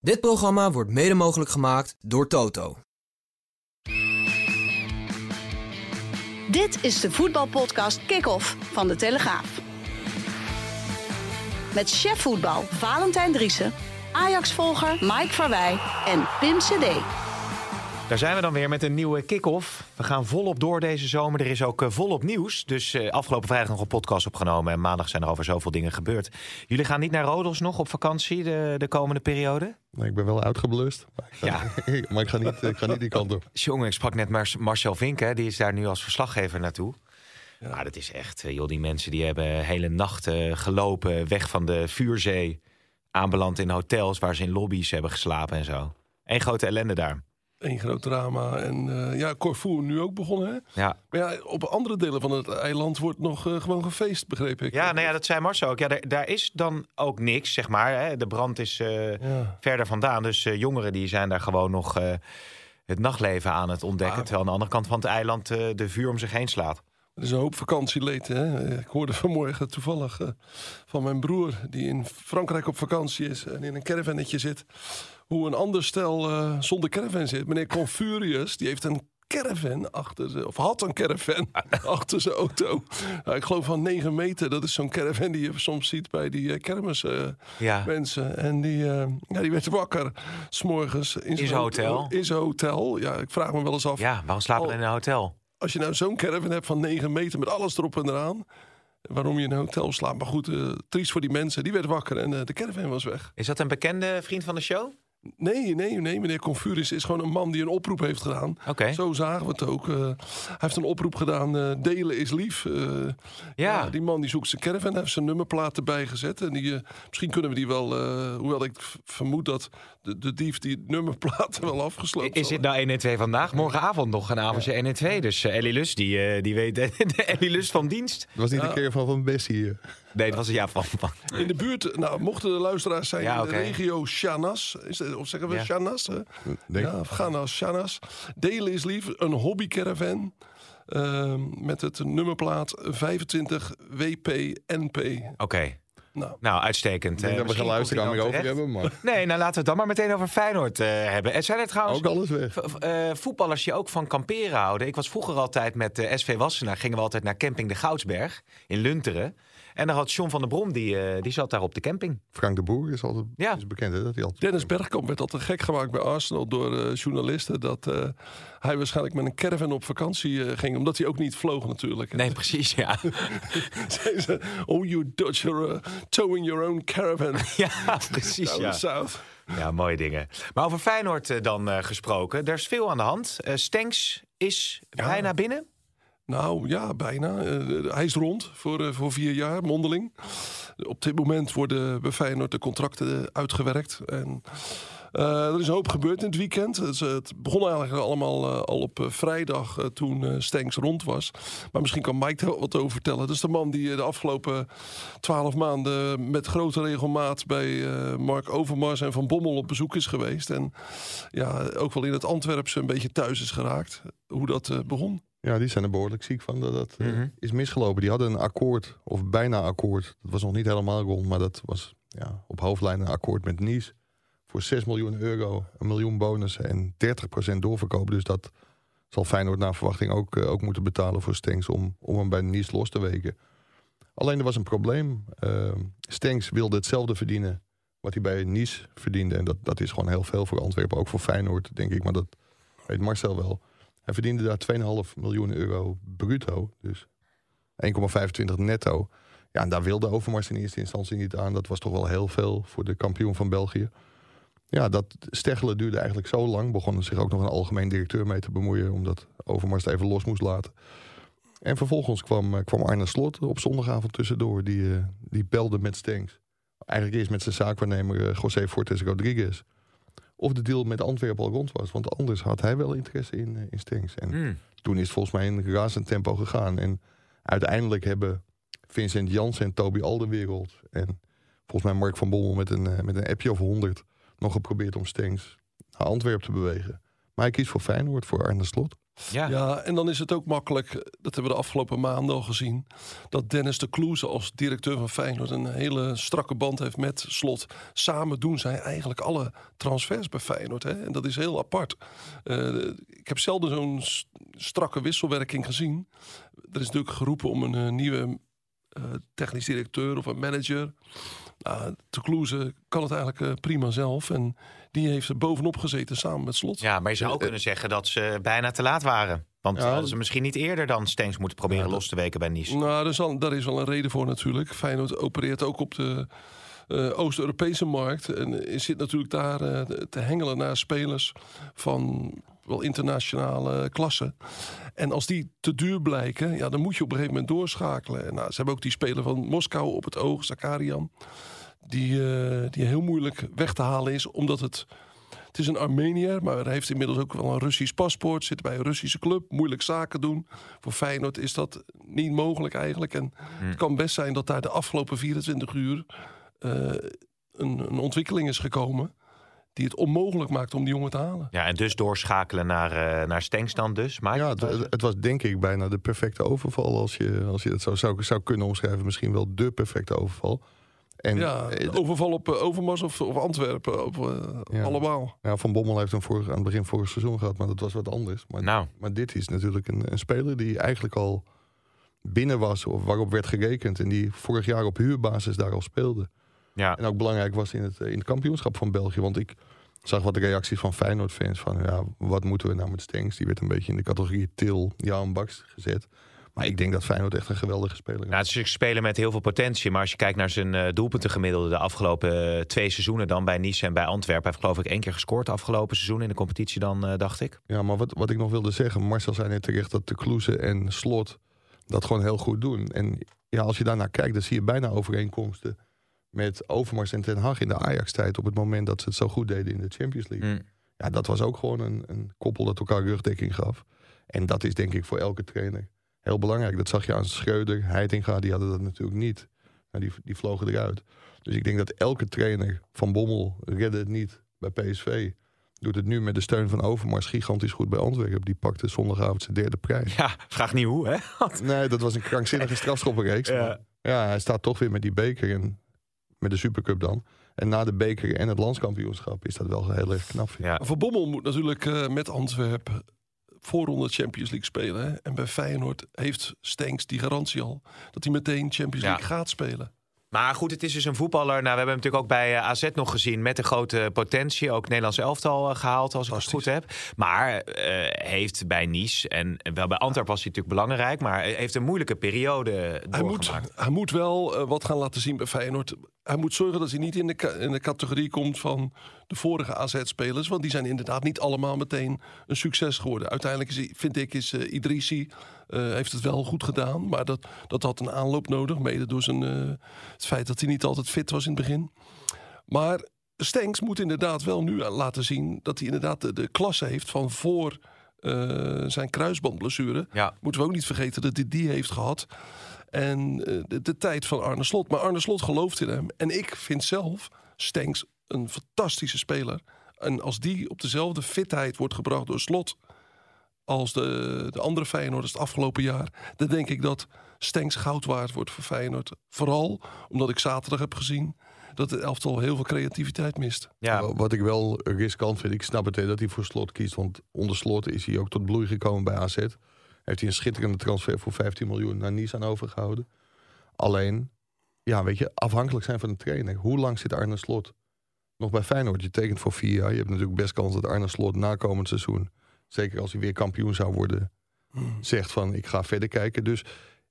Dit programma wordt mede mogelijk gemaakt door Toto. Dit is de voetbalpodcast Kick-Off van De Telegraaf. Met chef voetbal Valentijn Driessen, Ajax-volger Mike Verwij en Pim CD. Daar zijn we dan weer met een nieuwe kick-off. We gaan volop door deze zomer. Er is ook eh, volop nieuws. Dus uh, afgelopen vrijdag nog een podcast opgenomen. En maandag zijn er over zoveel dingen gebeurd. Jullie gaan niet naar Rodos nog op vakantie de, de komende periode? Nee, ik ben wel uitgeblust. Maar ik ga, Ja. maar ik ga, niet, ik ga niet die kant op. Jongen, ik sprak net Mar- Marcel Vink. Hè, die is daar nu als verslaggever naartoe. Ja. dat is echt, eh, joh, die mensen die hebben hele nachten gelopen. Weg van de vuurzee. Aanbeland in hotels waar ze in lobby's hebben geslapen en zo. Eén grote ellende daar. Eén groot drama. En eh, ja, Corfu nu ook begonnen, hè? Ja. Maar ja, op andere delen van het eiland wordt nog eh, gewoon gefeest, begreep ik. Ja, nou ja, dat zei Marcel ook. Ja, daar, is dan ook niks, zeg maar. Hè. De brand is eh, Ja. verder vandaan. Dus jongeren die zijn daar gewoon nog het nachtleven aan het ontdekken. Maar- Terwijl aan de andere kant van het eiland de vuur om zich heen slaat. Er is een hoop vakantieleed, hè? Ik hoorde vanmorgen toevallig van mijn broer... die in Frankrijk op vakantie is en in een caravannetje zit... hoe een ander stel eh, zonder caravan zit. Meneer Confurius, die heeft een caravan achter zijn... of had een caravan achter zijn auto. Nou, ik geloof van 9 meter. Dat is zo'n caravan die je soms ziet bij die eh, kermis... eh, Ja. mensen. En die, eh, ja, die werd wakker s'morgens in zijn hotel. In zijn hotel. Ja, ik vraag me wel eens af. Ja, waarom slapen in een hotel? Als je nou zo'n caravan hebt van 9 meter met alles erop en eraan. Waarom je in een hotel slaapt. Maar goed, eh, triest voor die mensen. Die werd wakker en eh, de caravan was weg. Is dat een bekende vriend van de show? Nee, nee, nee. Meneer Confuris is gewoon een man die een oproep heeft gedaan. Zo zagen we het ook. Eh, hij heeft een oproep gedaan. eh, delen is lief. Eh, Ja. Die man die zoekt zijn caravan. Hij heeft zijn nummerplaat erbij gezet. En die, misschien kunnen we die wel... eh, hoewel ik vermoed dat de, de dief die nummerplaten wel afgesloten Is dit nou 1 en 2 vandaag? Morgenavond nog een avondje 1 en 2. Dus Ellie Lust, die, die weet de Ellie Lust van dienst. Het was niet de keer van Van Bessie hier. Nee, dat was het ja van. van. In de buurt, nou, mochten de luisteraars zijn Ja, in de regio Shanas, is het, of zeggen we Ja. Shanas? hè? Denk- Ja, of Ganas, Shanas. Delen is lief, een hobbycaravan ehm, met het nummerplaat 25 WPNP. Oké. Nou, Nou, uitstekend. Ik denk Eh, dat we geen luisteraar over hebben, maar Nee, nou laten we het dan maar meteen over Feyenoord eh, hebben. En zijn er trouwens ook alles weg. eh, voetballers die ook van kamperen houden? Ik was vroeger altijd met de SV Wassenaar. Gingen we altijd naar camping de Goudsberg in Lunteren. En dan had John van der Brom, die, eh, die zat daar op de camping. Frank de Boer is altijd Ja. is bekend, hè? Dat hij altijd... Dennis Bergkamp werd altijd gek gemaakt bij Arsenal door eh, journalisten. Dat eh, hij waarschijnlijk met een caravan op vakantie eh, ging. Omdat hij ook niet vloog natuurlijk. Nee, precies, ja. Zeiden ze, oh you Dutch, you're uh, towing your own caravan. ja, precies, ja. south. Ja, mooie dingen. Maar over Feyenoord dan eh, gesproken. Er is veel aan de hand. Stenks is bijna binnen. Nou ja, bijna. Eh, hij is rond voor, eh, voor vier jaar, mondeling. Op dit moment worden bij Feyenoord de contracten uitgewerkt. En eh, er is een hoop gebeurd in het weekend. Het, eh, begon eigenlijk allemaal eh, al op eh, vrijdag eh, toen eh Stenks rond was. Maar misschien kan Mike er wat over vertellen. Dat is de man die eh, de afgelopen twaalf maanden met grote regelmaat bij eh, Mark Overmars en Van Bommel op bezoek is geweest. En ja, ook wel in het Antwerpse een beetje thuis is geraakt. Hoe dat eh, begon. Ja, die zijn er behoorlijk ziek van dat dat eh, Mhm. is misgelopen. Die hadden een akkoord, of bijna akkoord. Dat was nog niet helemaal rond, maar dat was ja, op hoofdlijnen een akkoord met Nice. Voor 6 miljoen euro, een miljoen bonussen en 30% doorverkopen. Dus dat zal Feyenoord naar verwachting ook, eh, ook moeten betalen voor Stenks om, om hem bij Nice los te weken. Alleen er was een probleem. Uh, Stenks wilde hetzelfde verdienen wat hij bij Nice verdiende. En dat, dat is gewoon heel veel voor Antwerpen, ook voor Feyenoord, denk ik. Maar dat weet Marcel wel. Hij verdiende daar 2,5 miljoen euro bruto. Dus 1,25 netto. Ja, en daar wilde Overmars in eerste instantie niet aan. Dat was toch wel heel veel voor de kampioen van België. Ja, dat steggelen duurde eigenlijk zo lang. Begon er zich ook nog een algemeen directeur mee te bemoeien. Omdat Overmars het even los moest laten. En vervolgens kwam, eh, kwam Arne Slot op zondagavond tussendoor. Die, eh, die belde met Stenks. Eigenlijk eerst met zijn zaakwaarnemer eh, José Fortes Rodriguez. Of de deal met Antwerpen al rond was. Want anders had hij wel interesse in, uh, in Stengs. En Hmm. toen is het volgens mij in razend tempo gegaan. En uiteindelijk hebben Vincent Jansen en Toby Alderwereld... en volgens mij Mark van Bommel met een, uh, met een appje of 100... nog geprobeerd om Stengs naar Antwerpen te bewegen. Maar hij kiest voor Feyenoord, voor Arne Slot. Ja. Ja, en dan is het ook makkelijk, dat hebben we de afgelopen maanden al gezien, dat Dennis de Kloeze als directeur van Feyenoord een hele strakke band heeft met Slot. Samen doen zij eigenlijk alle transfers bij Feyenoord. Hè? En dat is heel apart. Uh, ik heb zelden zo'n strakke wisselwerking gezien. Er is natuurlijk geroepen om een uh, nieuwe technisch directeur of een manager. Nou, de Kloeze kan het eigenlijk uh, prima zelf. En die heeft er bovenop gezeten samen met Slot. Ja, maar je zou ook kunnen zeggen dat ze bijna te laat waren. Want ja, hadden ze misschien niet eerder dan Stengs moeten proberen ja, los te weken bij Nice. Nou, daar is, al, daar is wel een reden voor natuurlijk. Feyenoord opereert ook op de uh, Oost-Europese markt. En zit natuurlijk daar uh, te hengelen naar spelers van wel internationale klasse. En als die te duur blijken, ja, dan moet je op een gegeven moment doorschakelen. En nou, ze hebben ook die speler van Moskou op het oog, Zakarian. Die, uh, die heel moeilijk weg te halen is, omdat het... Het is een Armeniër, maar hij heeft inmiddels ook wel een Russisch paspoort. Zit bij een Russische club, moeilijk zaken doen. Voor Feyenoord is dat niet mogelijk eigenlijk. En hmm. het kan best zijn dat daar de afgelopen 24 uur... Uh, een, een ontwikkeling is gekomen die het onmogelijk maakt om die jongen te halen. Ja, en dus doorschakelen naar, uh, naar Stenks dan dus. Maar ja, het, het, was denk ik bijna de perfecte overval. Als je, als je dat zo zou, zou kunnen omschrijven. Misschien wel de perfecte overval. En, ja, overval op uh, Overmars of, of Antwerpen. Op, uh, ja. Allemaal. Ja, Van Bommel heeft hem vorig, aan het begin vorig seizoen gehad. Maar dat was wat anders. Maar, nou. maar dit is natuurlijk een, een speler die eigenlijk al binnen was. Of waarop werd gerekend. En die vorig jaar op huurbasis daar al speelde. Ja. En ook belangrijk was in het, in het kampioenschap van België. Want ik zag wat de reacties van Feyenoord-fans van... ja, wat moeten we nou met Stenks? Die werd een beetje in de categorie Til, Jan Baks gezet. Maar ik denk dat Feyenoord echt een geweldige speler is. Nou, het is een speler met heel veel potentie. Maar als je kijkt naar zijn uh, doelpuntengemiddelde... de afgelopen uh, twee seizoenen dan bij Nice en bij Antwerpen... hij heeft geloof ik één keer gescoord de afgelopen seizoen... in de competitie dan, uh, dacht ik. Ja, maar wat, wat ik nog wilde zeggen... Marcel zei net terecht dat de Kloeze en Slot dat gewoon heel goed doen. En ja, als je daarnaar kijkt, dan zie je bijna overeenkomsten met Overmars en Ten Hag in de Ajax-tijd... op het moment dat ze het zo goed deden in de Champions League. Mm. Ja, dat was ook gewoon een, een koppel dat elkaar rugdekking gaf. En dat is denk ik voor elke trainer heel belangrijk. Dat zag je aan Schreuder, Heitinga, die hadden dat natuurlijk niet. Nou, die, die vlogen eruit. Dus ik denk dat elke trainer van Bommel redde het niet bij PSV. Doet het nu met de steun van Overmars gigantisch goed bij Antwerpen. Die pakte zondagavond zijn derde prijs. Ja, vraag niet hoe, hè? nee, dat was een krankzinnige strafschoppenreeks. Ja. ja, hij staat toch weer met die beker en met de Supercup dan. En na de beker en het landskampioenschap is dat wel heel erg knap. Ja. Voor Bommel moet natuurlijk uh, met Antwerpen voorronde Champions League spelen. Hè? En bij Feyenoord heeft Stenks die garantie al dat hij meteen Champions League ja. gaat spelen. Maar goed, het is dus een voetballer. Nou, we hebben hem natuurlijk ook bij AZ nog gezien met een grote potentie. Ook Nederlands elftal gehaald, als ik het goed heb. Maar uh, heeft bij Nice en wel bij Antwerpen was hij natuurlijk belangrijk. Maar heeft een moeilijke periode hij moet, hij moet wel uh, wat gaan laten zien bij Feyenoord. Hij moet zorgen dat hij niet in de, in de categorie komt van de vorige AZ-spelers. Want die zijn inderdaad niet allemaal meteen een succes geworden. Uiteindelijk is, vind ik, is uh, Idrissi... Uh, heeft het wel goed gedaan, maar dat, dat had een aanloop nodig. Mede door zijn, uh, het feit dat hij niet altijd fit was in het begin. Maar Stenks moet inderdaad wel nu laten zien... dat hij inderdaad de, de klasse heeft van voor uh, zijn kruisbandblessure. Ja. Moeten we ook niet vergeten dat hij die heeft gehad. En de, de tijd van Arne Slot. Maar Arne Slot gelooft in hem. En ik vind zelf Stenks een fantastische speler. En als die op dezelfde fitheid wordt gebracht door Slot als de, de andere Feyenoorders het afgelopen jaar, dan denk ik dat Stenks goud waard wordt voor Feyenoord. Vooral omdat ik zaterdag heb gezien dat het elftal heel veel creativiteit mist. Ja. Wat ik wel riskant vind, ik snap het hè, dat hij voor Slot kiest, want onder Slot is hij ook tot bloei gekomen bij AZ. Heeft hij een schitterende transfer voor 15 miljoen naar Nice aan overgehouden. Alleen, ja, weet je, afhankelijk zijn van de trainer. Hoe lang zit Arne Slot nog bij Feyenoord? Je tekent voor vier jaar. Je hebt natuurlijk best kans dat Arne Slot na komend seizoen zeker als hij weer kampioen zou worden, zegt van ik ga verder kijken. Dus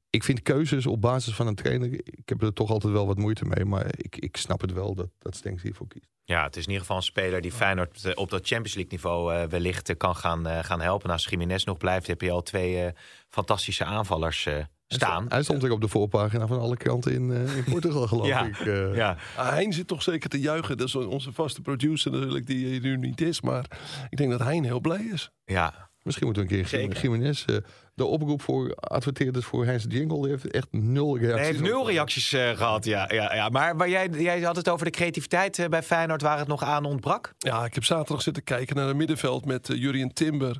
ik vind keuzes op basis van een trainer, ik heb er toch altijd wel wat moeite mee, maar ik, ik snap het wel dat, dat Stenks hiervoor kiest. Ja, het is in ieder geval een speler die Feyenoord op dat Champions League niveau uh, wellicht uh, kan gaan, uh, gaan helpen. Als Jiménez nog blijft, heb je al twee fantastische aanvallers staan. Hij stond weer op de voorpagina van alle kranten in, eh, in Portugal, geloof Ja. ik. eh. Ja, Ah, Hein zit toch zeker te juichen. Dat is onze vaste producer natuurlijk, die hier nu niet is. Maar ik denk dat Hein heel blij is. ja. Misschien moeten we een keer. Jiménez... eh, de oproep voor adverteerders voor Heinz Jingle... die heeft echt nul Hij reacties. heeft nul reacties eh, gehad, ja. ja, ja. Maar, maar jij, jij had het over de creativiteit eh, bij Feyenoord waar het nog aan ontbrak. Ja, ik heb zaterdag zitten kijken naar het middenveld met uh, Jurien Timber,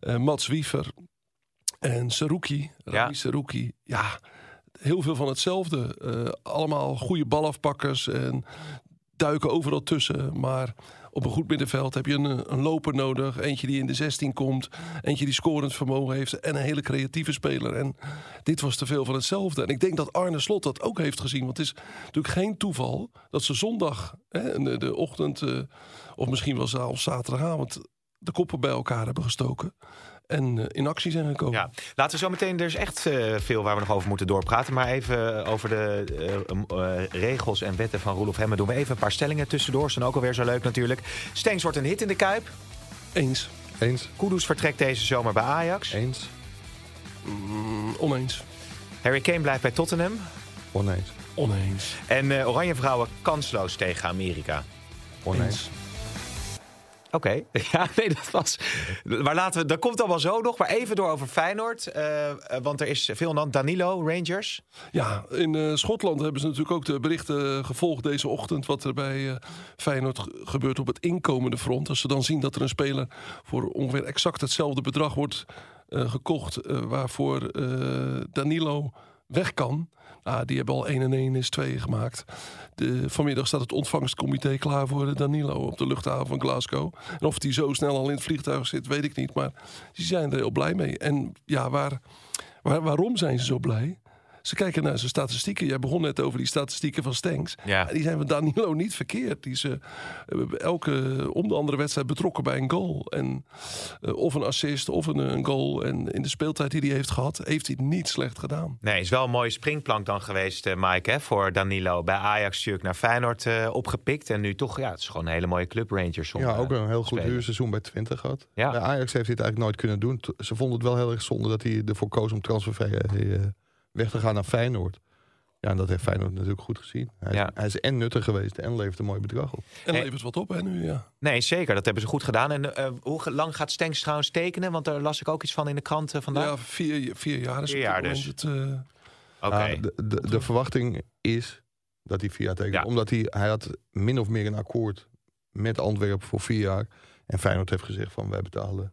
eh, Mats Wiever en Saruki. Ja. Rami Saruki. Ja, heel veel van hetzelfde. Eh, allemaal goede balafpakkers en duiken overal tussen. Maar op een goed middenveld heb je een, een loper nodig. Eentje die in de 16 komt. Eentje die scorend vermogen heeft. En een hele creatieve speler. En dit was te veel van hetzelfde. En ik denk dat Arne Slot dat ook heeft gezien. Want het is natuurlijk geen toeval dat ze zondag, hè, de, de ochtend... eh, of misschien wel zelfs zaterdagavond... de koppen bij elkaar hebben gestoken. En eh, in actie zijn gekomen. Ja, laten we zo meteen. Er is echt eh, veel waar we nog over moeten doorpraten. Maar even over de eh, eh, regels en wetten van Roelof Hemmen doen we even een paar stellingen tussendoor. Zijn ook alweer zo leuk natuurlijk. Stengs wordt een hit in de kuip. Eens. Eens, Kudus vertrekt deze zomer bij Ajax. eens, Mm, oneens. Harry Kane blijft bij Tottenham. oneens, Oneens. En eh, Oranje Vrouwen kansloos tegen Amerika. oneens. Oké, ja, nee, dat was. Maar laten we, dat komt allemaal zo nog. Maar even door over Feyenoord. eh, eh, want er is veel hand. Danilo, Rangers. Ja, in eh, Schotland hebben ze natuurlijk ook de berichten gevolgd deze ochtend. wat er bij Feyenoord ge- gebeurt op het inkomende front. Als ze dan zien dat er een speler voor ongeveer exact hetzelfde bedrag wordt gekocht. waarvoor Danilo weg kan. Nou, die hebben al 1 en 1 is 2 gemaakt. De, vanmiddag staat het ontvangstcomité klaar voor eh, Danilo op de luchthaven van Glasgow. En of die zo snel al in het vliegtuig zit, weet ik niet. Maar die zijn er heel blij mee. En ja, waar, waar, waarom zijn ze zo blij? Ze kijken naar zijn statistieken. Jij begon net over die statistieken van Stenks. Ja. En Die zijn van Danilo niet verkeerd. Die is eh, elke om de andere wedstrijd betrokken bij een goal. En, eh, of een assist of een, een goal. En in de speeltijd die hij heeft gehad, heeft hij het niet slecht gedaan. Nee, is wel een mooie springplank dan geweest, eh, Mike, hè, voor Danilo. Bij Ajax natuurlijk naar Feyenoord eh, opgepikt. En nu toch, ja, het is gewoon een hele mooie club, Rangers. om, Ja, ook een heel goed huurseizoen bij Twente gehad. Ja. Bij Ajax heeft hij het eigenlijk nooit kunnen doen. Ze vonden het wel heel erg zonde dat hij ervoor koos om transfervrij eh, weg te gaan naar Feyenoord. Ja, en dat heeft Feyenoord natuurlijk goed gezien. Hij, Ja. hij is en nuttig geweest en levert een mooi bedrag op. En Hey. levert wat op, hè, nu, ja. Nee, zeker. Dat hebben ze goed gedaan. En eh, hoe lang gaat Stenks trouwens tekenen? Want daar las ik ook iets van in de krant eh, vandaag. Ja, vier, vier jaar is Vier jaar dus. het, eh, Oké. Ja, de, de, de verwachting is dat hij vier jaar tekent. Ja. Omdat hij, hij had min of meer een akkoord met Antwerpen voor vier jaar. En Feyenoord heeft gezegd van wij betalen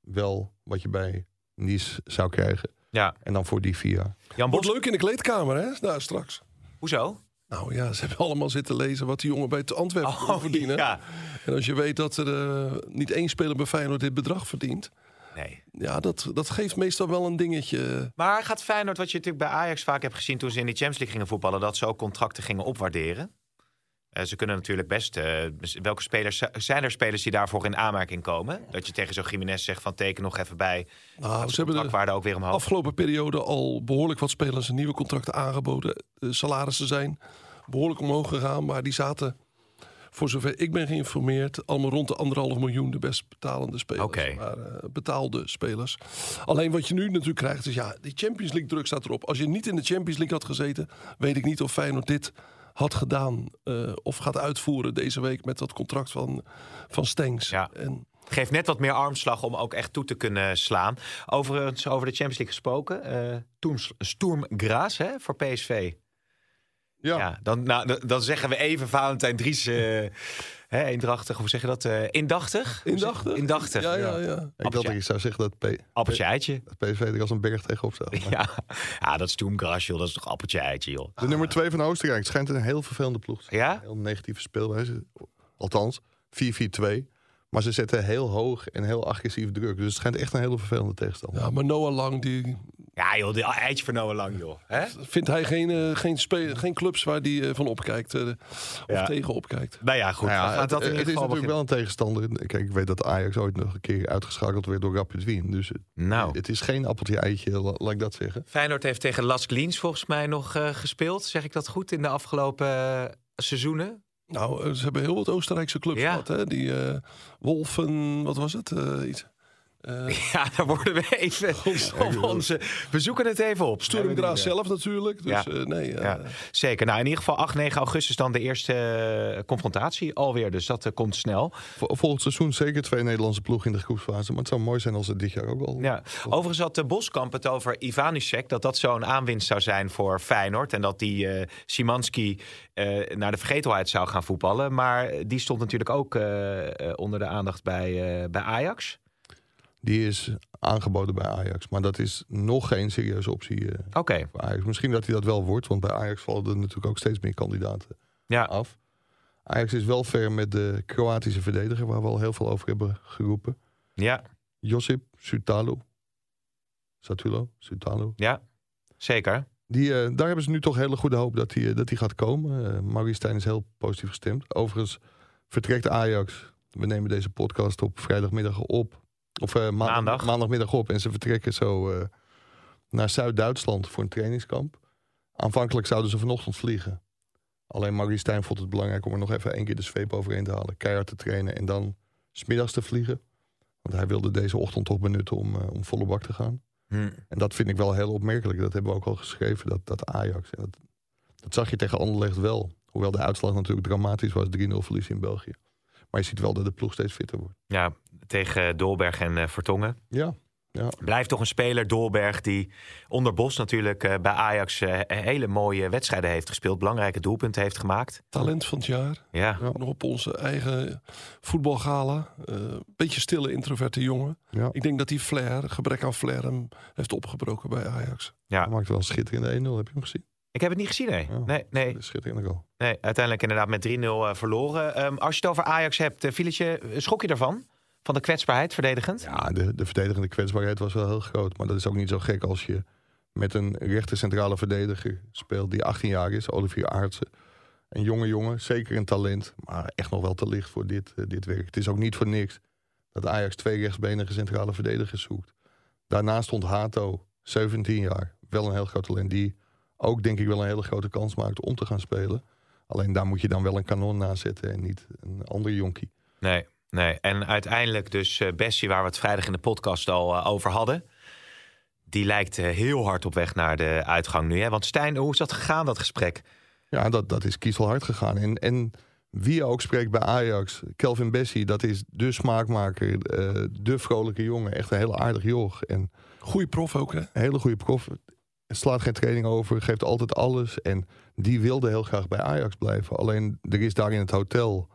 wel wat je bij Nice zou krijgen. Ja. En dan voor die vier jaar. Jan Wordt leuk in de kleedkamer, hè? Daar straks. hoezo? Nou ja, ze hebben allemaal zitten lezen wat die jongen bij het Antwerpen kon verdienen. Oh, ja. En als je weet dat er eh, niet één speler bij Feyenoord dit bedrag verdient... Nee. ja, dat, dat geeft meestal wel een dingetje. Maar gaat Feyenoord, wat je natuurlijk bij Ajax vaak hebt gezien toen ze in die Champions League gingen voetballen, dat ze ook contracten gingen opwaarderen? Eh, ze kunnen natuurlijk best. eh, welke spelers zijn er spelers die daarvoor in aanmerking komen? Dat je tegen zo'n Jiménez zegt van teken nog even bij. Nou, ze hebben de ook weer omhoog. afgelopen periode al behoorlijk wat spelers een nieuwe contracten aangeboden. De salarissen zijn behoorlijk omhoog gegaan, maar die zaten, voor zover ik ben geïnformeerd, allemaal rond de anderhalf miljoen de best betalende spelers. Maar, eh, betaalde spelers. Alleen wat je nu natuurlijk krijgt is, ja, die Champions League druk staat erop. Als je niet in de Champions League had gezeten, weet ik niet of Feyenoord dit had gedaan eh, of gaat uitvoeren deze week met dat contract van, van Stengs. Ja. En Geeft net wat meer armslag om ook echt toe te kunnen slaan. Overigens, over de Champions League gesproken. eh Sturm, Sturm Graz hè, voor PSV. Ja, dan, nou, dan- dan zeggen we even Valentijn Dries. eh hè, eendrachtig, hoe zeg je dat? eh, indachtig? indachtig? Indachtig. Ja, ja, ja. Ik dacht Appeltje. dat ik zou zeggen dat P- Appeltje eitje. dat PSV er als een berg tegenop staat. Maar Ja. ja, dat Graz, joh. Dat is toch appeltje eitje, joh. De nummer twee van Oostenrijk schijnt een heel vervelende ploeg te zijn. Ja? Heel negatieve speelwijze. Althans, 4-4-2. Maar ze zetten heel hoog en heel agressief druk. Dus het schijnt echt een hele vervelende tegenstander. Ja, maar Noah Lang, die Ja, joh. De eitje voor Noah Lang, joh. Hè? vindt hij geen, eh, geen, spe- geen clubs waar hij van opkijkt. eh, of Ja. tegen opkijkt. Nou ja, goed. Nou ja, het, dat in het is natuurlijk beginnen. wel een tegenstander. Kijk, ik weet dat Ajax ooit nog een keer uitgeschakeld werd door Rapid Wien. Dus het, Nou. het is geen appeltje-eitje, la- laat ik dat zeggen. Feyenoord heeft tegen Las Glins volgens mij nog eh, gespeeld. Zeg ik dat goed? In de afgelopen eh, seizoenen? Nou, eh, ze hebben heel wat Oostenrijkse clubs Ja. gehad. Hè? Die eh, Wolfen, wat was het? Eh, iets. Eh, Ja, daar worden we even op onze... We zoeken het even op. Sturm Graz zelf natuurlijk. Dus Ja. eh, nee, eh, Ja, zeker. Nou, in ieder geval 8, 9 augustus dan de eerste confrontatie alweer. Dus dat komt snel. Vol- Volgend seizoen zeker twee Nederlandse ploegen in de groepsfase. Maar het zou mooi zijn als het dit jaar ook al... Ja. Overigens had de Boskamp het over Ivanusek. Dat dat zo'n aanwinst zou zijn voor Feyenoord. En dat die eh Simanski eh, naar de vergetelheid zou gaan voetballen. Maar die stond natuurlijk ook onder de aandacht bij, eh, bij Ajax. Die is aangeboden bij Ajax. Maar dat is nog geen serieuze optie eh, Oké, voor Ajax. Misschien dat hij dat wel wordt. Want bij Ajax vallen er natuurlijk ook steeds meer kandidaten ja. af. Ajax is wel ver met de Kroatische verdediger... waar we al heel veel over hebben geroepen. ja, Josip Sutalo. Satulo? Sutalo. ja, zeker. Die, eh, daar hebben ze nu toch hele goede hoop dat hij dat die gaat komen. Uh, Maurice Stijn is heel positief gestemd. Overigens vertrekt Ajax. We nemen deze podcast op vrijdagmiddag op. Of eh, maandag, Maandag. maandagmiddag op. En ze vertrekken zo eh, naar Zuid-Duitsland voor een trainingskamp. Aanvankelijk zouden ze vanochtend vliegen. Alleen Maurice Stijn vond het belangrijk om er nog even één keer de zweep overheen te halen. Keihard te trainen en dan smiddags te vliegen. Want hij wilde deze ochtend toch benutten om, eh, om volle bak te gaan. Hm. En dat vind ik wel heel opmerkelijk. Dat hebben we ook al geschreven, dat, dat Ajax. Dat, dat zag je tegen Anderlecht wel. Hoewel de uitslag natuurlijk dramatisch was. 3-0 verlies in België. Maar je ziet wel dat de ploeg steeds fitter wordt. Ja, tegen Dolberg en eh, Vertongen. Ja, ja. Blijft toch een speler, Dolberg, die onder Bos natuurlijk eh, bij Ajax eh, hele mooie wedstrijden heeft gespeeld. Belangrijke doelpunten heeft gemaakt. talent van het jaar. Ja, Ja. Nog op onze eigen voetbalgala. Eh, beetje stille, introverte jongen. ja. Ik denk dat die flair, gebrek aan flair, hem heeft opgebroken bij Ajax. ja. Hij maakte wel een schitterende 1-0. Heb je hem gezien? Ik heb het niet gezien, nee. Ja. Nee, nee, Schitterende goal. nee. Uiteindelijk inderdaad met 3-0 eh, verloren. Ehm, als je het over Ajax hebt, uh, Filetje, schok je daarvan? Van de kwetsbaarheid, verdedigend? Ja, de, de verdedigende kwetsbaarheid was wel heel groot. Maar dat is ook niet zo gek als je met een rechter centrale verdediger speelt... die 18 jaar is, Olivier Aartsen. Een jonge jongen, zeker een talent. Maar echt nog wel te licht voor dit, eh, dit werk. Het is ook niet voor niks dat Ajax twee rechtsbenige centrale verdedigers zoekt. Daarnaast stond Hato, 17 jaar. Wel een heel groot talent die ook denk ik wel een hele grote kans maakt om te gaan spelen. Alleen daar moet je dan wel een kanon naast zetten en niet een ander jonkie. Nee, nee. En uiteindelijk dus eh, Bessie, waar we het vrijdag in de podcast al eh, over hadden. Die lijkt eh, heel hard op weg naar de uitgang nu. Hè? Want Stijn, hoe is dat gegaan, dat gesprek? Ja, dat, dat is kiezelhard gegaan. En, en wie ook spreekt bij Ajax, Kelvin Bessie, dat is de smaakmaker, eh, de vrolijke jongen. Echt een heel aardig joch. En Goeie prof ook, hè? een hele goede prof. Slaat geen training over, geeft altijd alles. En die wilde heel graag bij Ajax blijven. Alleen er is daar in het hotel,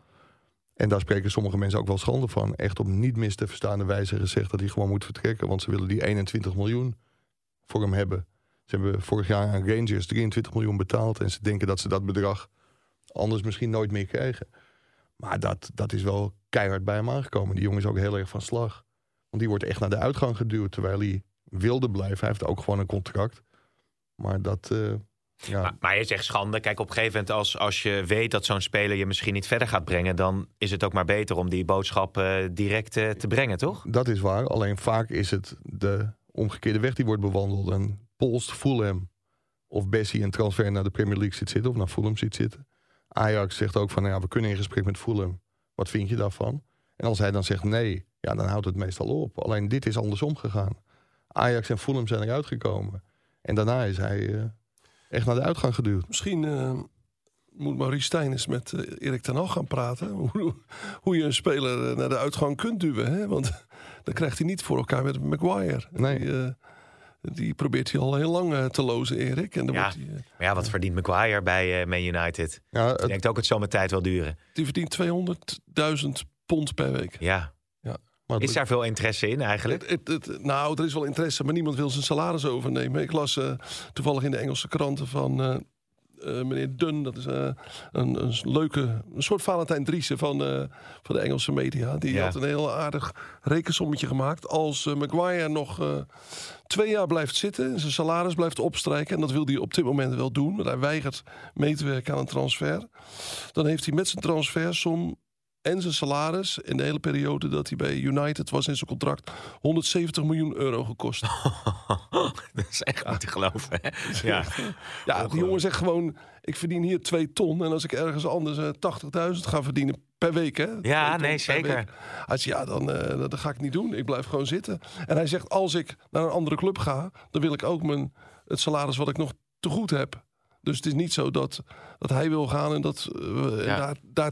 en daar spreken sommige mensen ook wel schande van, echt op niet mis te verstaande wijze gezegd dat hij gewoon moet vertrekken. Want ze willen die 21 miljoen voor hem hebben. Ze hebben vorig jaar aan Rangers 23 miljoen betaald. En ze denken dat ze dat bedrag anders misschien nooit meer krijgen. Maar dat, dat is wel keihard bij hem aangekomen. Die jongen is ook heel erg van slag. Want die wordt echt naar de uitgang geduwd. Terwijl hij wilde blijven. Hij heeft ook gewoon een contract. Maar dat... eh, ja, Maar, maar je zegt schande. Kijk, op een gegeven moment als, als je weet dat zo'n speler je misschien niet verder gaat brengen... dan is het ook maar beter om die boodschap eh, direct eh, te brengen, toch? dat is waar. Alleen vaak is het de omgekeerde weg die wordt bewandeld. En polst Fulham of Bessie een transfer naar de Premier League ziet zitten... of naar Fulham ziet zitten. Ajax zegt ook van, nou ja, we kunnen in gesprek met Fulham. Wat vind je daarvan? En als hij dan zegt nee, ja, dan houdt het meestal op. Alleen dit is andersom gegaan. Ajax en Fulham zijn eruit gekomen. En daarna is hij eh, echt naar de uitgang geduwd. Misschien eh, moet Maurice Stijn eens met eh, Erik ten Hag gaan praten. Hoe, hoe je een speler eh, naar de uitgang kunt duwen. Hè? Want dan krijgt hij niet voor elkaar met Maguire. Nee. Die, eh, die probeert hij al heel lang te lozen, Erik. En dan Ja. wordt hij, Maar ja, wat verdient Maguire bij eh Man United? Ja, Ik het, denk ook het zal met tijd wel duren. die verdient 200.000 pond per week. Ja. Maar Is daar veel interesse in eigenlijk? Het, het, het- nou, er is wel interesse, maar niemand wil zijn salaris overnemen. Ik las eh, toevallig in de Engelse kranten van eh, eh, meneer Dunn. Dat is een, een leuke, een soort Valentijn Driessen van, van de Engelse media. Die Ja. had een heel aardig rekensommetje gemaakt. Als Maguire nog twee jaar blijft zitten en zijn salaris blijft opstrijken... en dat wil hij op dit moment wel doen, want hij weigert mee te werken aan een transfer... dan heeft hij met zijn transfersom en zijn salaris in de hele periode dat hij bij United was in zijn contract 170 miljoen euro gekost. dat is echt niet te geloven. Hè? Ja. Ja, die jongen zegt gewoon: ik verdien hier 2 ton en als ik ergens anders eh, 80.000 ga verdienen per week, hè? Ja, nee, zeker. week. Hij zegt, ja, dan, eh, dat ga ik niet doen. Ik blijf gewoon zitten. En hij zegt: als ik naar een andere club ga, dan wil ik ook mijn het salaris wat ik nog te goed heb. Dus het is niet zo dat, dat hij wil gaan en dat eh, Ja. daar, daar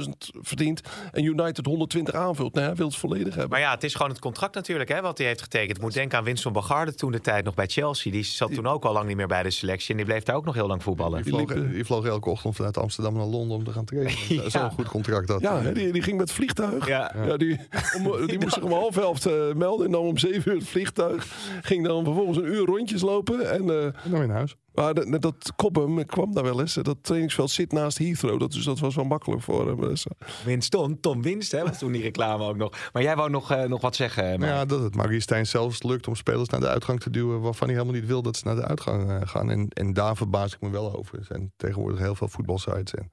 80.000 verdient en United 120 aanvult. Nee, hij wil het volledig hebben. Maar ja, het is gewoon het contract natuurlijk hè, wat hij heeft getekend. Ik moet denken aan Winston Bogarde toen de tijd nog bij Chelsea. Die zat toen ook al lang niet meer bij de selectie. En die bleef daar ook nog heel lang voetballen. Die vloog, die vloog elke ochtend vanuit Amsterdam naar Londen om te gaan trainen. Dat is Ja. wel een goed contract dat. Ja, hè, die, die ging met het vliegtuig. Ja. Ja. die, om, die moest zich om half elf eh, melden. En dan om zeven uur het vliegtuig. Ging dan vervolgens een uur rondjes lopen. En, eh, En dan in huis. maar dat, net dat Cobham kwam daar wel eens. Dat trainingsveld zit naast Heathrow. Dat, dus dat was wel makkelijk voor hem. Dus, eh, Winston, Tom Winst, hè, was toen die reclame ook nog. Maar jij wou nog, eh, nog wat zeggen, Nou Mark. ja, dat het Marie Stijn zelfs lukt om spelers naar de uitgang te duwen... waarvan hij helemaal niet wil dat ze naar de uitgang eh, gaan. En, en daar verbaas ik me wel over. Er zijn tegenwoordig heel veel voetbalsites. En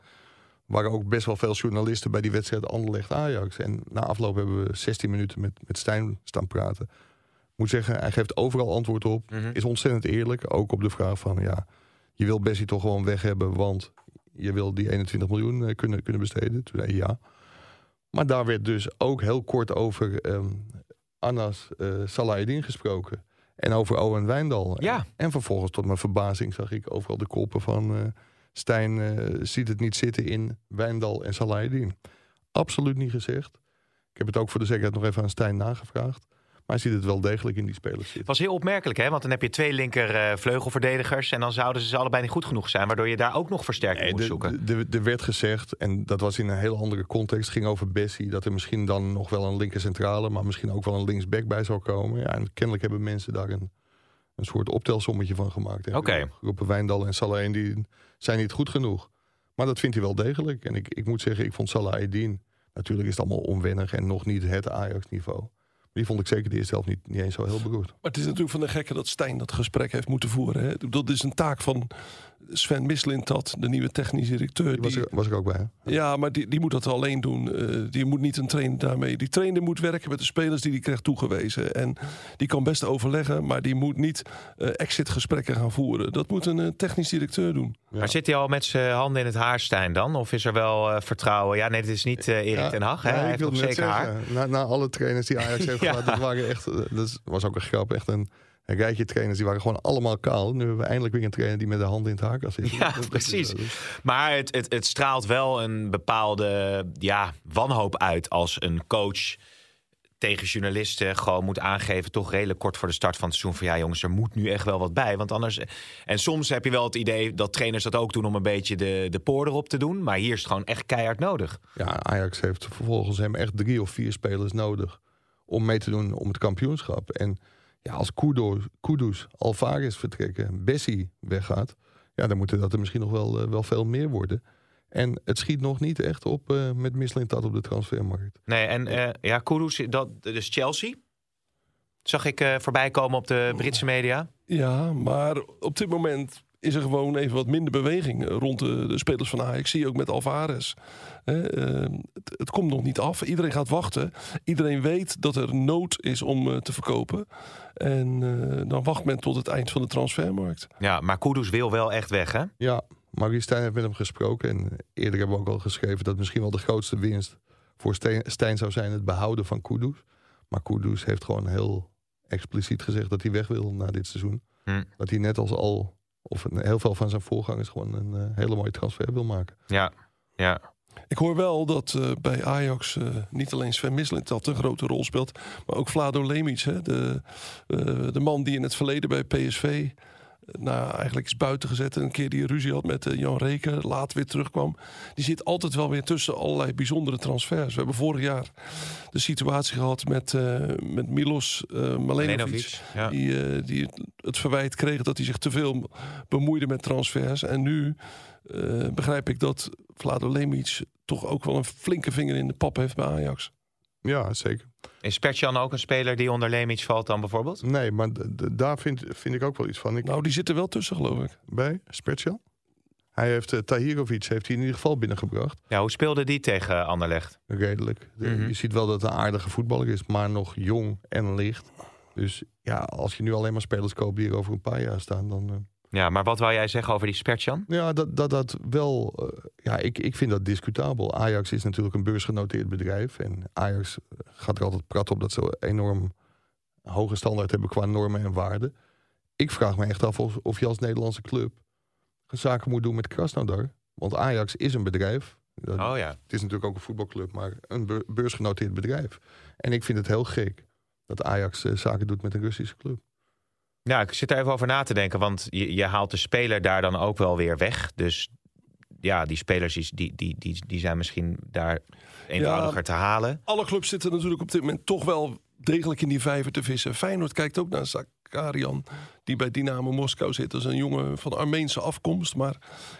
waren ook best wel veel journalisten bij die wedstrijd Anderlecht-Ajax. En na afloop hebben we 16 minuten met, met Stijn staan praten. Ik moet zeggen, hij geeft overal antwoord op. Mhm. Is ontzettend eerlijk. Ook op de vraag van, ja, je wil Bessie toch gewoon weg hebben... want je wil die 21 miljoen eh, kunnen, kunnen besteden. Toen zei hij ja. Maar daar werd dus ook heel kort over ehm Annas eh Salahedin gesproken. En over Owen Wijndal. Ja. En vervolgens, tot mijn verbazing, zag ik overal de koppen van... eh, Stijn eh, ziet het niet zitten in Wijndal en Salahedin. Absoluut niet gezegd. Ik heb het ook voor de zekerheid nog even aan Stijn nagevraagd. Maar hij ziet het wel degelijk in die spelers Het zitten. was heel opmerkelijk, hè? Want dan heb je twee linker eh, vleugelverdedigers. En dan zouden ze allebei niet goed genoeg zijn. Waardoor je daar ook nog versterking moet zoeken. Er werd gezegd, en dat was in een heel andere context, ging over Bessie, dat er misschien dan nog wel een linker centrale, maar misschien ook wel een linksback bij zou komen. Ja, en kennelijk hebben mensen daar een, een soort optelsommetje van gemaakt. Oké. Groepen Wijndal en Salah die zijn niet goed genoeg. Maar dat vindt hij wel degelijk. En ik, ik moet zeggen, ik vond Salah Eddin, natuurlijk is het allemaal onwennig en nog niet het Ajax-niveau. Die vond ik zeker de eerste helft niet, niet eens zo heel beroerd. Maar het is natuurlijk van de gekke dat Stijn dat gesprek heeft moeten voeren. Hè? Dat is een taak van Sven Mislintat, de nieuwe technisch directeur. Die was, die- er, was er ook bij. hè? Ja, maar die, die moet dat alleen doen. Eh, die moet niet een trainer daarmee. Die trainer moet werken met de spelers die hij krijgt toegewezen. En die kan best overleggen, maar die moet niet eh exit-gesprekken gaan voeren. Dat moet een eh, technisch directeur doen. Maar zit hij al met zijn handen in het haar, Stijn, dan? Of is er wel eh, vertrouwen? Ja, nee, dit is niet Erik Ja, ten Hag. Hè? ja, hij ik heeft wilde nog net zeker haar. zeggen, Na, na alle trainers die Ajax heeft Ja. gehad, dat waren echt, dat was ook een grap, echt een, een rijtje trainers, die waren gewoon allemaal kaal. Nu hebben we eindelijk weer een trainer die met de hand in het haar zitten. Ja, Dat precies. is- Maar het, het, het straalt wel een bepaalde ja, wanhoop uit als een coach tegen journalisten gewoon moet aangeven, toch redelijk kort voor de start van het seizoen, van ja jongens, er moet nu echt wel wat bij. Want anders. En soms heb je wel het idee dat trainers dat ook doen om een beetje de, de poor erop te doen. Maar hier is het gewoon echt keihard nodig. Ja, Ajax heeft vervolgens hem echt drie of vier spelers nodig om mee te doen om het kampioenschap. En ja, als Kudus, Kudus Alvarez vertrekken, Bessie weggaat, ja, dan moeten dat er misschien nog wel, eh, wel veel meer worden. En het schiet nog niet echt op eh, met Mislintat op de transfermarkt. Nee, en eh, ja, Kudus, dat, dus Chelsea. Zag ik eh, voorbij komen op de Britse media. Ja, maar op dit moment is er gewoon even wat minder beweging eh, rond de, de spelers van Ajax. Zie je ook met Alvarez. Hè, eh, het, het komt nog niet af. Iedereen gaat wachten. Iedereen weet dat er nood is om eh, te verkopen. En eh, dan wacht men tot het eind van de transfermarkt. Ja, maar Kudus wil wel echt weg, hè? Ja, Marie Stijn heeft met hem gesproken. En eerder hebben we ook al geschreven dat misschien wel de grootste winst voor Steen- Stijn zou zijn het behouden van Kudus. Maar Kudus heeft gewoon heel expliciet gezegd dat hij weg wil na dit seizoen. Hm. Dat hij net als al, of een- heel veel van zijn voorgangers, gewoon een eh, hele mooie transfer wil maken. Ja, ja. Ik hoor wel dat eh, bij Ajax eh, niet alleen Sven Mislintat een grote rol speelt, maar ook Vlado Lemic, hè, de, eh, de man die in het verleden bij PSV nou, eigenlijk is buiten gezet. En een keer die ruzie had met eh, Jan Reker, laat weer terugkwam. Die zit altijd wel weer tussen allerlei bijzondere transfers. We hebben vorig jaar de situatie gehad met, eh, met Milos eh Malenovic. Malenovic, ja. Die, die het- verwijt kreeg dat hij zich te veel bemoeide met transfers. En nu eh, begrijp ik dat Vlado Lemic toch ook wel een flinke vinger in de pap heeft bij Ajax. Ja, zeker. Is Pertjan ook een speler die onder Lemic valt dan bijvoorbeeld? Nee, maar daar vind, vind ik ook wel iets van. Ik, Nou, die zit er wel tussen, geloof ik. bij Spetjan? Hij heeft uh, Tahirovic heeft hij in ieder geval binnengebracht. Ja, hoe speelde die tegen Anderlecht? Redelijk. Mhm. Je ziet wel dat het een aardige voetballer is, maar nog jong en licht. Dus ja, als je nu alleen maar spelers koopt die er over een paar jaar staan, dan... eh, Ja, maar wat wou jij zeggen over die Spertjan? Ja, dat dat, dat wel. eh, ja, ik, ik vind dat discutabel. Ajax is natuurlijk een beursgenoteerd bedrijf. En Ajax gaat er altijd prat op dat ze enorm hoge standaard hebben qua normen en waarden. Ik vraag me echt af of, of je als Nederlandse club zaken moet doen met Krasnodar. Want Ajax is een bedrijf. Dat- Oh ja. Het is natuurlijk ook een voetbalclub, maar een beur- beursgenoteerd bedrijf. En ik vind het heel gek dat Ajax eh, zaken doet met een Russische club. Ja, ik zit er even over na te denken, want je, je haalt de speler daar dan ook wel weer weg. Dus ja, die spelers die, die, die, die, die zijn misschien daar eenvoudiger te halen. Alle clubs zitten natuurlijk op dit moment toch wel degelijk in die vijver te vissen. Feyenoord kijkt ook naar Zakarian, die bij Dynamo Moskou zit. Dat is een jongen van Armeense afkomst. Maar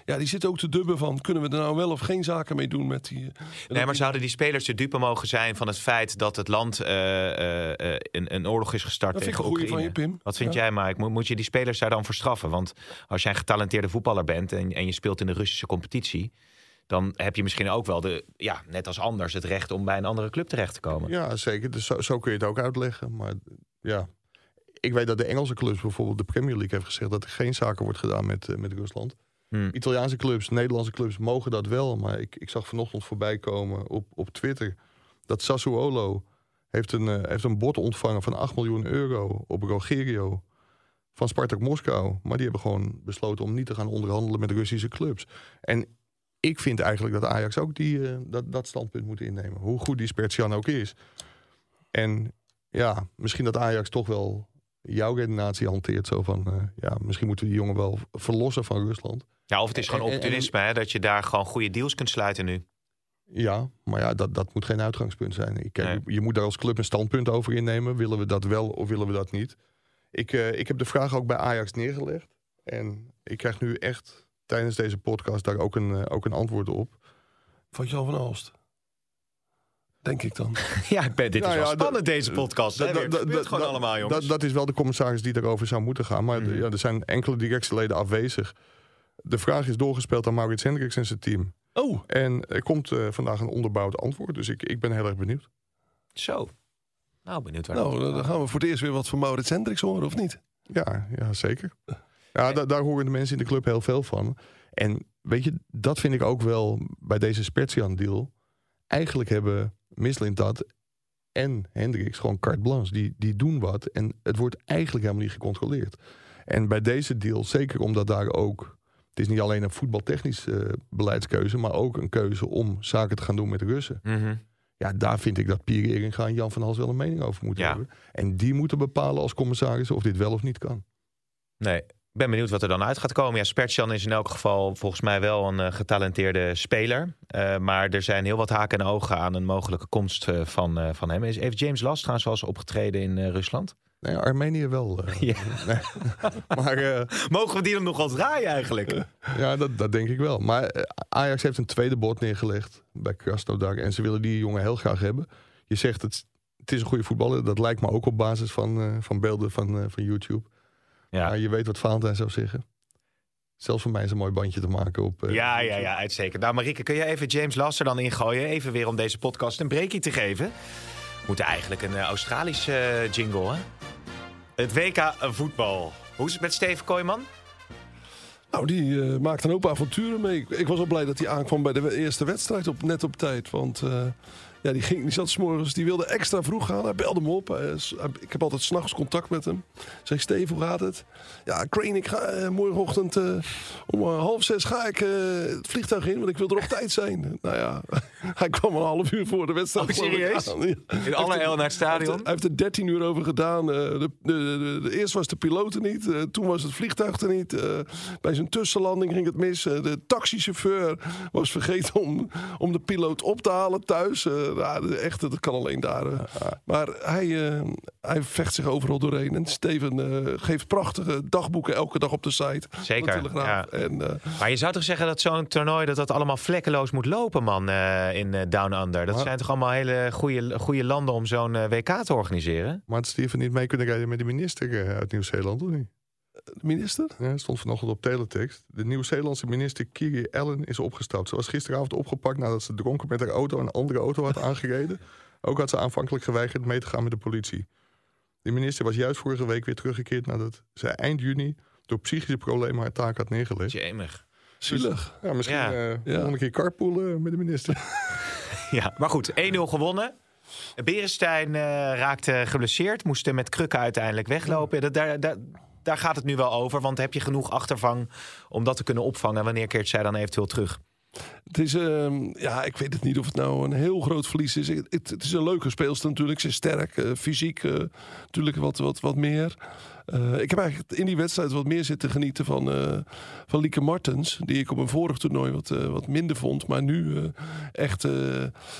ja, die zit ook te dubben van... kunnen we er nou wel of geen zaken mee doen met die... Nee, maar zouden die spelers de dupe mogen zijn van het feit dat het land eh, eh, eh, een, een oorlog is gestart Dat vind ik tegen Oekraïne? van je, Pim. Wat vind Ja. jij, Mike? Moet, moet je die spelers daar dan voor straffen? Want als jij een getalenteerde voetballer bent en, en je speelt in de Russische competitie, dan heb je misschien ook wel de, ja, net als anders, het recht om bij een andere club terecht te komen. Ja, zeker. Dus zo, zo kun je het ook uitleggen. Maar ja, ik weet dat de Engelse clubs, bijvoorbeeld de Premier League, heeft gezegd dat er geen zaken wordt gedaan met, eh, met Rusland. Hmm. Italiaanse clubs, Nederlandse clubs mogen dat wel. Maar ik, ik zag vanochtend voorbij komen op, op Twitter dat Sassuolo heeft een, eh, heeft een bod ontvangen van 8 miljoen euro op Rogerio van Spartak Moskou. Maar die hebben gewoon besloten om niet te gaan onderhandelen met Russische clubs. En ik vind eigenlijk dat Ajax ook die, eh, dat, dat standpunt moet innemen. Hoe goed die Spertian ook is. En ja, misschien dat Ajax toch wel jouw redenatie hanteert. Zo van, eh, ja, misschien moeten we die jongen wel verlossen van Rusland. Ja, of het is gewoon En- en- opportunisme, hè, dat je daar gewoon goede deals kunt sluiten nu. Ja, maar ja, dat, dat moet geen uitgangspunt zijn. Ik, Nee. je, je moet daar als club een standpunt over innemen. Willen we dat wel of willen we dat niet? Ik, eh, ik heb de vraag ook bij Ajax neergelegd. En ik krijg nu echt tijdens deze podcast daar ook een, eh, ook een antwoord op. Van Jan van Aalst. Denk ik dan. Ja, ik ben, dit Nou is wel ja, spannend, deze podcast. Dat- dat- gewoon dat- allemaal, jongens. Dat, dat is wel de commissaris die daarover zou moeten gaan. Maar Mhm. ja, er zijn enkele directieleden afwezig. De vraag is doorgespeeld aan Maurits Hendricks en zijn team. Oh, En er komt eh, vandaag een onderbouwd antwoord. Dus ik, ik ben heel erg benieuwd. Zo. Nou, benieuwd waar nou, dan gaan we voor het eerst weer wat van Maurits Hendricks horen, of niet? Ja, ja zeker. Ja, da- daar horen de mensen in de club heel veel van. En weet je, dat vind ik ook wel bij deze Spertian deal. Eigenlijk hebben Mislintat en Hendricks gewoon carte blanche. Die, die doen wat en het wordt eigenlijk helemaal niet gecontroleerd. En bij deze deal, zeker omdat daar ook... Het is niet alleen een voetbaltechnisch eh, beleidskeuze... maar ook een keuze om zaken te gaan doen met de Russen. Mhm. Ja, daar vind ik dat Pierre Eringa en Jan van Hals wel een mening over moeten Ja. hebben. En die moeten bepalen als commissaris of dit wel of niet kan. Nee, ben benieuwd wat er dan uit gaat komen. Ja, Spertjan is in elk geval volgens mij wel een eh, getalenteerde speler. Eh, maar er zijn heel wat haken en ogen aan een mogelijke komst eh, van, van hem. Is, heeft James Last trouwens wel eens opgetreden in Rusland? Nee, Armenië wel. Ja. Nee. maar Mogen we die dan nog als draaien eigenlijk? ja, dat, dat denk ik wel. Maar Ajax heeft een tweede bord neergelegd bij Krasnodar. En ze willen die jongen heel graag hebben. Je zegt, het, het is een goede voetballer. Dat lijkt me ook op basis van, van beelden van, van YouTube. Ja. Maar je weet wat Valentijn zou zeggen. Zelfs voor mij is een mooi bandje te maken op... eh, Ja, ja, ja, uitstekend. Nou, Marieke, kun je even James Last er dan ingooien? Even weer om deze podcast een breakie te geven. We moeten eigenlijk een eh, Australische eh, jingle, hè? Het WK voetbal. Hoe is het met Steven Kooijman? Nou, die maakt een hoop avonturen mee. Ik, ik was wel blij dat hij aankwam bij de eerste wedstrijd op, net op tijd. Want eh, ja, die, ging, die zat s'morgens, die wilde extra vroeg gaan. Hij belde me op. Ik heb altijd s'nachts contact met hem. Zeg, Steve, hoe gaat het? Ja, Crane, ik ga eh, morgenochtend eh, om eh, half zes ga ik het vliegtuig in, want ik wil er op tijd zijn. Nou ja, hij kwam een half uur voor de wedstrijd. Oh, serieus? Ja. In alle el naar het Hij stadion? heeft, hij heeft er 13 uur over gedaan. De, de, de, eerst was de piloot er niet. toen was het vliegtuig er niet. bij zijn tussenlanding ging het mis. de taxichauffeur was vergeten om, om de piloot op te halen thuis. Nou, echt, dat kan alleen daar. Maar hij, eh, hij vecht zich overal doorheen. En Steven eh, geeft prachtige dagboeken elke dag op de site. Zeker, ja. En, eh, Maar je zou toch zeggen dat zo'n toernooi dat dat allemaal vlekkeloos moet lopen, man, in Down Under. Dat Maar- zijn toch allemaal hele goede, goede landen om zo'n WK te organiseren? Maar had Steven niet mee kunnen rijden met de minister uit Nieuw-Zeeland, of niet? De minister? Ja, stond vanochtend op teletext. De Nieuw-Zeelandse minister Kiri Allen is opgestapt. Ze was gisteravond opgepakt nadat ze dronken met haar auto een andere auto had aangereden. Ook had ze aanvankelijk geweigerd mee te gaan met de politie. De minister was juist vorige week weer teruggekeerd nadat ze eind juni door psychische problemen haar taak had neergelegd. Jemig. Zielig. Ja, misschien Ja. eh Ja. volgende keer carpoolen met de minister. Ja, maar goed, 1-0 gewonnen. Berenstein eh, raakte geblesseerd, moest er met krukken uiteindelijk weglopen. Dat, daar, daar, daar gaat het nu wel over, want heb je genoeg achtervang om dat te kunnen opvangen? Wanneer keert zij dan eventueel terug? Het is, ehm, ja, ik weet het niet of het nou een heel groot verlies is. Het, het, is een leuke speelster natuurlijk. Ze is sterk, eh, fysiek eh, natuurlijk wat, wat, wat meer. Eh, ik heb eigenlijk in die wedstrijd wat meer zitten genieten van, van Lieke Martens. Die ik op een vorig toernooi wat, wat minder vond. Maar nu echt...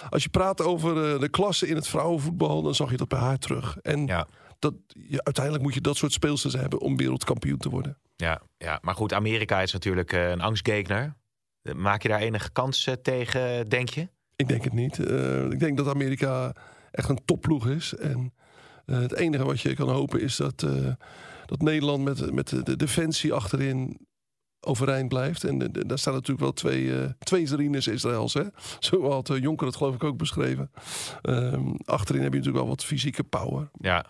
als je praat over de klasse in het vrouwenvoetbal... dan zag je dat bij haar terug. En Ja. Dat, uiteindelijk moet je dat soort speelsters hebben... om wereldkampioen te worden. Ja, ja, maar goed, Amerika is natuurlijk eh, een angstgegner. Maak je daar enige kans eh, tegen, denk je? Ik denk het niet. Eh, ik denk dat Amerika echt een topploeg is. En het enige wat je kan hopen is dat, dat Nederland met, met de, de defensie achterin overeind blijft. En daar staan natuurlijk wel twee, eh twee Zarines Israëls. Hè? Zo had Jonker het geloof ik ook beschreven. Ehm, achterin heb je natuurlijk wel wat fysieke power. Ja.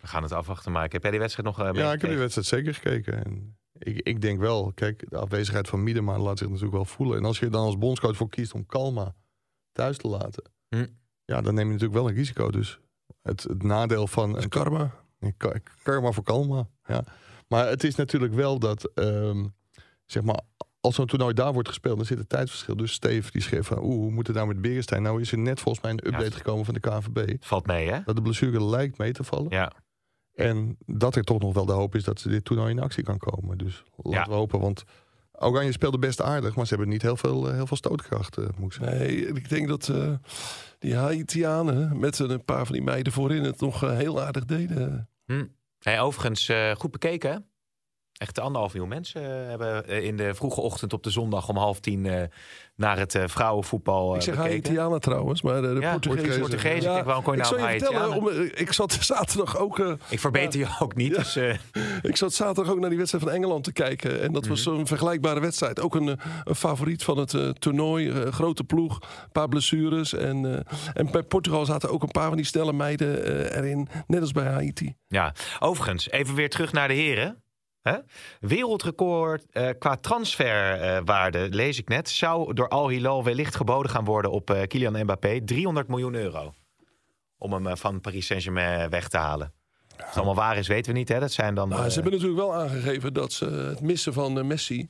We gaan het afwachten, maar ik heb jij die wedstrijd nog eh Ja, ik heb die wedstrijd zeker gekeken. En ik, ik denk wel, kijk, de afwezigheid van Miedema laat zich natuurlijk wel voelen. En als je er dan als bondscoach voor kiest om Kalma thuis te laten, Hm. ja, dan neem je natuurlijk wel een risico. Dus het, het nadeel van is een karma. Karma voor kalma. Ja. Maar het is natuurlijk wel dat, ehm, zeg maar, als zo'n toernooi daar wordt gespeeld, dan zit het tijdverschil. Dus Steve die schreef van, oeh, hoe moet het nou met Berenstein? Nou is er net volgens mij een update Ja. gekomen van de KNVB. Valt mee, hè? Dat de blessure lijkt mee te vallen. Ja. En dat er toch nog wel de hoop is dat ze dit toernooi in actie kan komen. Dus laten Ja. we hopen, want Oranje speelde best aardig, maar ze hebben niet heel veel, eh, heel veel stootkracht, eh, moet ik zeggen. Nee, ik denk dat eh, die Haitianen met een paar van die meiden voorin het nog heel aardig deden. Hm. Hey, overigens, eh, goed bekeken. Echt anderhalf miljoen mensen eh, hebben eh, in de vroege ochtend op de zondag om half tien eh, naar het vrouwenvoetbal ik zeg. Haitianen trouwens, maar de, Ja, Portugezen. Portugezen. Ik nou Haitianen? om, ik zat zaterdag ook... Ik verbeter je ook niet. Ja. Dus, Ik zat zaterdag ook naar die wedstrijd van Engeland te kijken. En dat was Mhm. zo'n vergelijkbare wedstrijd. Ook een, een favoriet van het toernooi. grote ploeg, een paar blessures. En, en bij Portugal zaten ook een paar van die snelle meiden erin. Net als bij Haiti. ja. Overigens, even weer terug naar de heren. Hè? Wereldrecord eh, qua transferwaarde, lees ik net, zou door Al Hilal wellicht geboden gaan worden op eh, Kylian Mbappé. 300 miljoen euro. Om hem eh, van Paris Saint-Germain weg te halen. Of het allemaal waar is, weten we niet. Hè? Dat zijn dan. Nou, eh, ze hebben natuurlijk wel aangegeven dat ze het missen van eh, Messi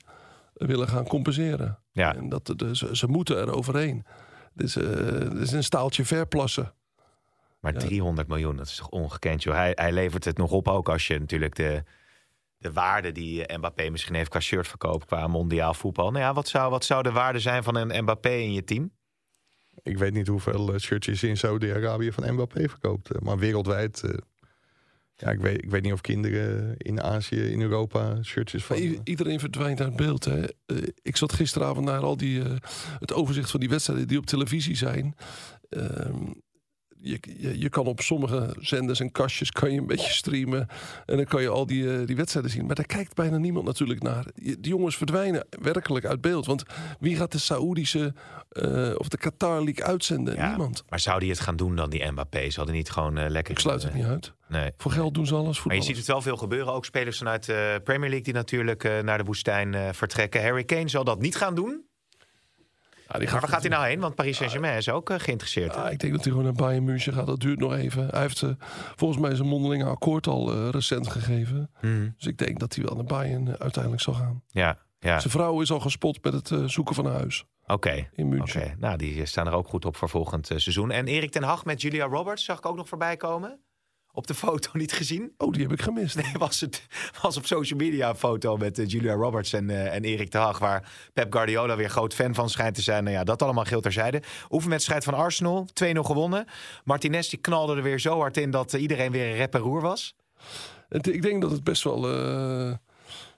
eh, willen gaan compenseren. Ja. En dat, ze, moeten er overheen. Eh, het is een staaltje verplassen. Maar 300 miljoen, dat is toch ongekend, joh. Hij, hij levert het nog op ook als je natuurlijk de, de waarde die eh, Mbappé misschien heeft qua shirtverkoop, qua mondiaal voetbal. Nou ja, wat zou, wat zou de waarde zijn van een Mbappé in je team? Ik weet niet hoeveel eh, shirtjes in Saudi-Arabië van Mbappé verkoopt. eh, maar wereldwijd, eh, ja, ik weet, ik weet niet of kinderen in Azië, in Europa shirtjes van... I- iedereen verdwijnt uit beeld. Hè. Ik zat gisteravond naar al die, eh, het overzicht van die wedstrijden die op televisie zijn. Ehm, je, je, je kan op sommige zenders en kastjes kan je een beetje streamen. En dan kan je al die, eh, die wedstrijden zien. Maar daar kijkt bijna niemand natuurlijk naar. Die jongens verdwijnen werkelijk uit beeld. Want wie gaat de Saoedische eh, of de Qatar League uitzenden? Ja, Niemand. Maar zou die het gaan doen dan, die Mbappé? Zal die niet gewoon eh, lekker... Ik sluit het niet uit. Nee. Voor geld doen ze alles. Maar je ziet het wel veel gebeuren. Ook spelers vanuit de Premier League die natuurlijk naar de woestijn vertrekken. Harry Kane zal dat niet gaan doen. Ja, die Maar waar gaat hij nou heen? Want Paris Saint-Germain is ook eh, geïnteresseerd. Ja, ik denk dat hij gewoon naar Bayern München gaat. Dat duurt nog even. Hij heeft eh, volgens mij zijn mondelinge akkoord al eh, recent gegeven. Mhm. Dus ik denk dat hij wel naar Bayern uiteindelijk zal gaan. Ja, ja. Zijn vrouw is al gespot met het zoeken van een huis Oké. in München. Nou die staan er ook goed op voor volgend seizoen. En Erik ten Hag met Julia Roberts zag ik ook nog voorbij komen. Op de foto niet gezien. Oh, die heb ik gemist. Nee, was, het, was op social media een foto met eh, Julia Roberts en, eh, en Erik ten Hag... waar Pep Guardiola weer groot fan van schijnt te zijn. Nou ja, dat allemaal geel terzijde. Oefenwedstrijd van Arsenal, 2-0 gewonnen. Martinez die knalde er weer zo hard in dat eh, iedereen weer rep en roer was. Het- ik denk dat het best wel...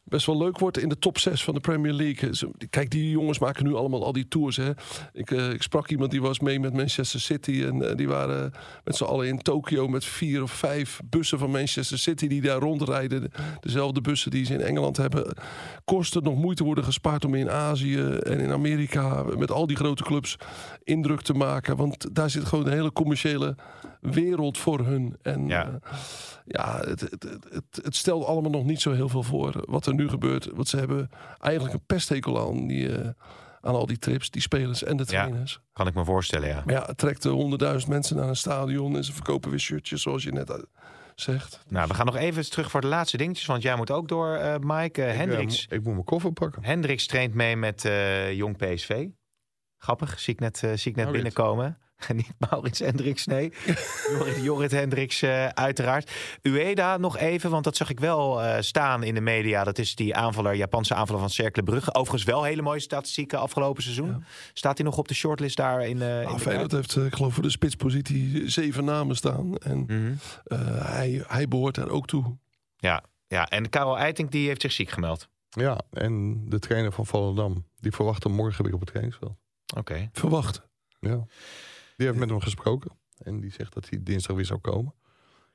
best wel leuk wordt in de top 6 van de Premier League. Kijk, die jongens maken nu allemaal al die tours. Hè. Ik, eh, ik sprak iemand die was mee met Manchester City. En eh, die waren met z'n allen in Tokio met vier of vijf bussen van Manchester City die daar rondrijden. De- Dezelfde bussen die ze in Engeland hebben. Kosten nog moeite worden gespaard om in Azië en in Amerika met al die grote clubs indruk te maken. Want daar zit gewoon een hele commerciële wereld voor hun. En Ja. eh, ja, het, het, het, het, het stelt allemaal nog niet zo heel veel voor wat er nu gebeurt. Want ze hebben eigenlijk een pesthekel aan, die, eh, aan al die trips, die spelers en de Ja. trainers. Kan ik me voorstellen, ja. Maar ja, het trekt eh, honderdduizend mensen naar een stadion en ze verkopen weer shirtjes, zoals je net eh, zegt. Nou, we gaan nog even terug voor de laatste dingetjes, want jij moet ook door, eh, Mike. Eh, Ik, Hendricks, ik moet mijn koffer pakken. Hendricks traint mee met eh, Jong PSV. Grappig, zie ik net, eh, zie ik net Maurits. binnenkomen. Niet Maurits Hendricks, nee. Jorrit, Jorrit Hendricks eh, uiteraard. Ueda nog even, want dat zag ik wel eh, staan in de media. Dat is die aanvaller, Japanse aanvaller van Cercle Brugge. Overigens wel hele mooie statistieken afgelopen seizoen. Staat hij nog op de shortlist daar in, eh in Nou, de Feyenoord heeft, eh, ik geloof voor de spitspositie zeven namen staan. En Mhm. eh, hij, hij behoort daar ook toe. Ja, ja, en Karel Eiting die heeft zich ziek gemeld. Ja, en de trainer van Volendam, die verwacht hem morgen weer op het trainingsveld. Oké. Verwacht. Ja. Die heeft met hem gesproken. En die zegt dat hij dinsdag weer zou komen.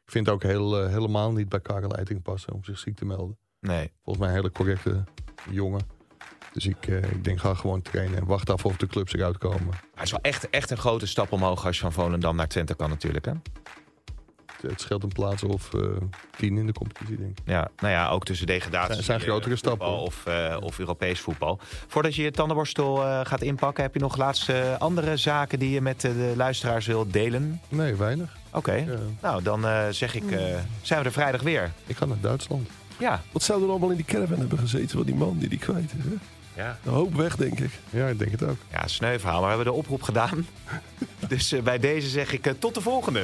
Ik vind het ook heel, eh, helemaal niet bij Karel Eiting passen om zich ziek te melden. Nee. Volgens mij een hele correcte jongen. Dus ik, eh, ik denk ga gewoon trainen en wacht af of de clubs eruit komen. Maar het is wel echt, echt een grote stap omhoog als je van Volendam naar Twente kan natuurlijk, hè? Het, scheelt een plaats of eh, tien in de competitie, denk ik. Ja, nou ja, ook tussen degradatie. Zijn- zijn eh, grotere stappen. Of, eh, of Europees voetbal. Voordat je je tandenborstel eh, gaat inpakken, heb je nog laatste andere zaken die je met de luisteraars wilt delen? Nee, weinig. Oké. Ja. Nou, dan eh, zeg ik, eh, zijn we er vrijdag weer. Ik ga naar Duitsland. Ja. Wat zou er allemaal in die caravan hebben gezeten van die man die die kwijt is? Hè? Ja. Een hoop weg, denk ik. Ja, ik denk het ook. Ja, sneu verhaal, maar we hebben de oproep gedaan. dus bij deze zeg ik tot de volgende.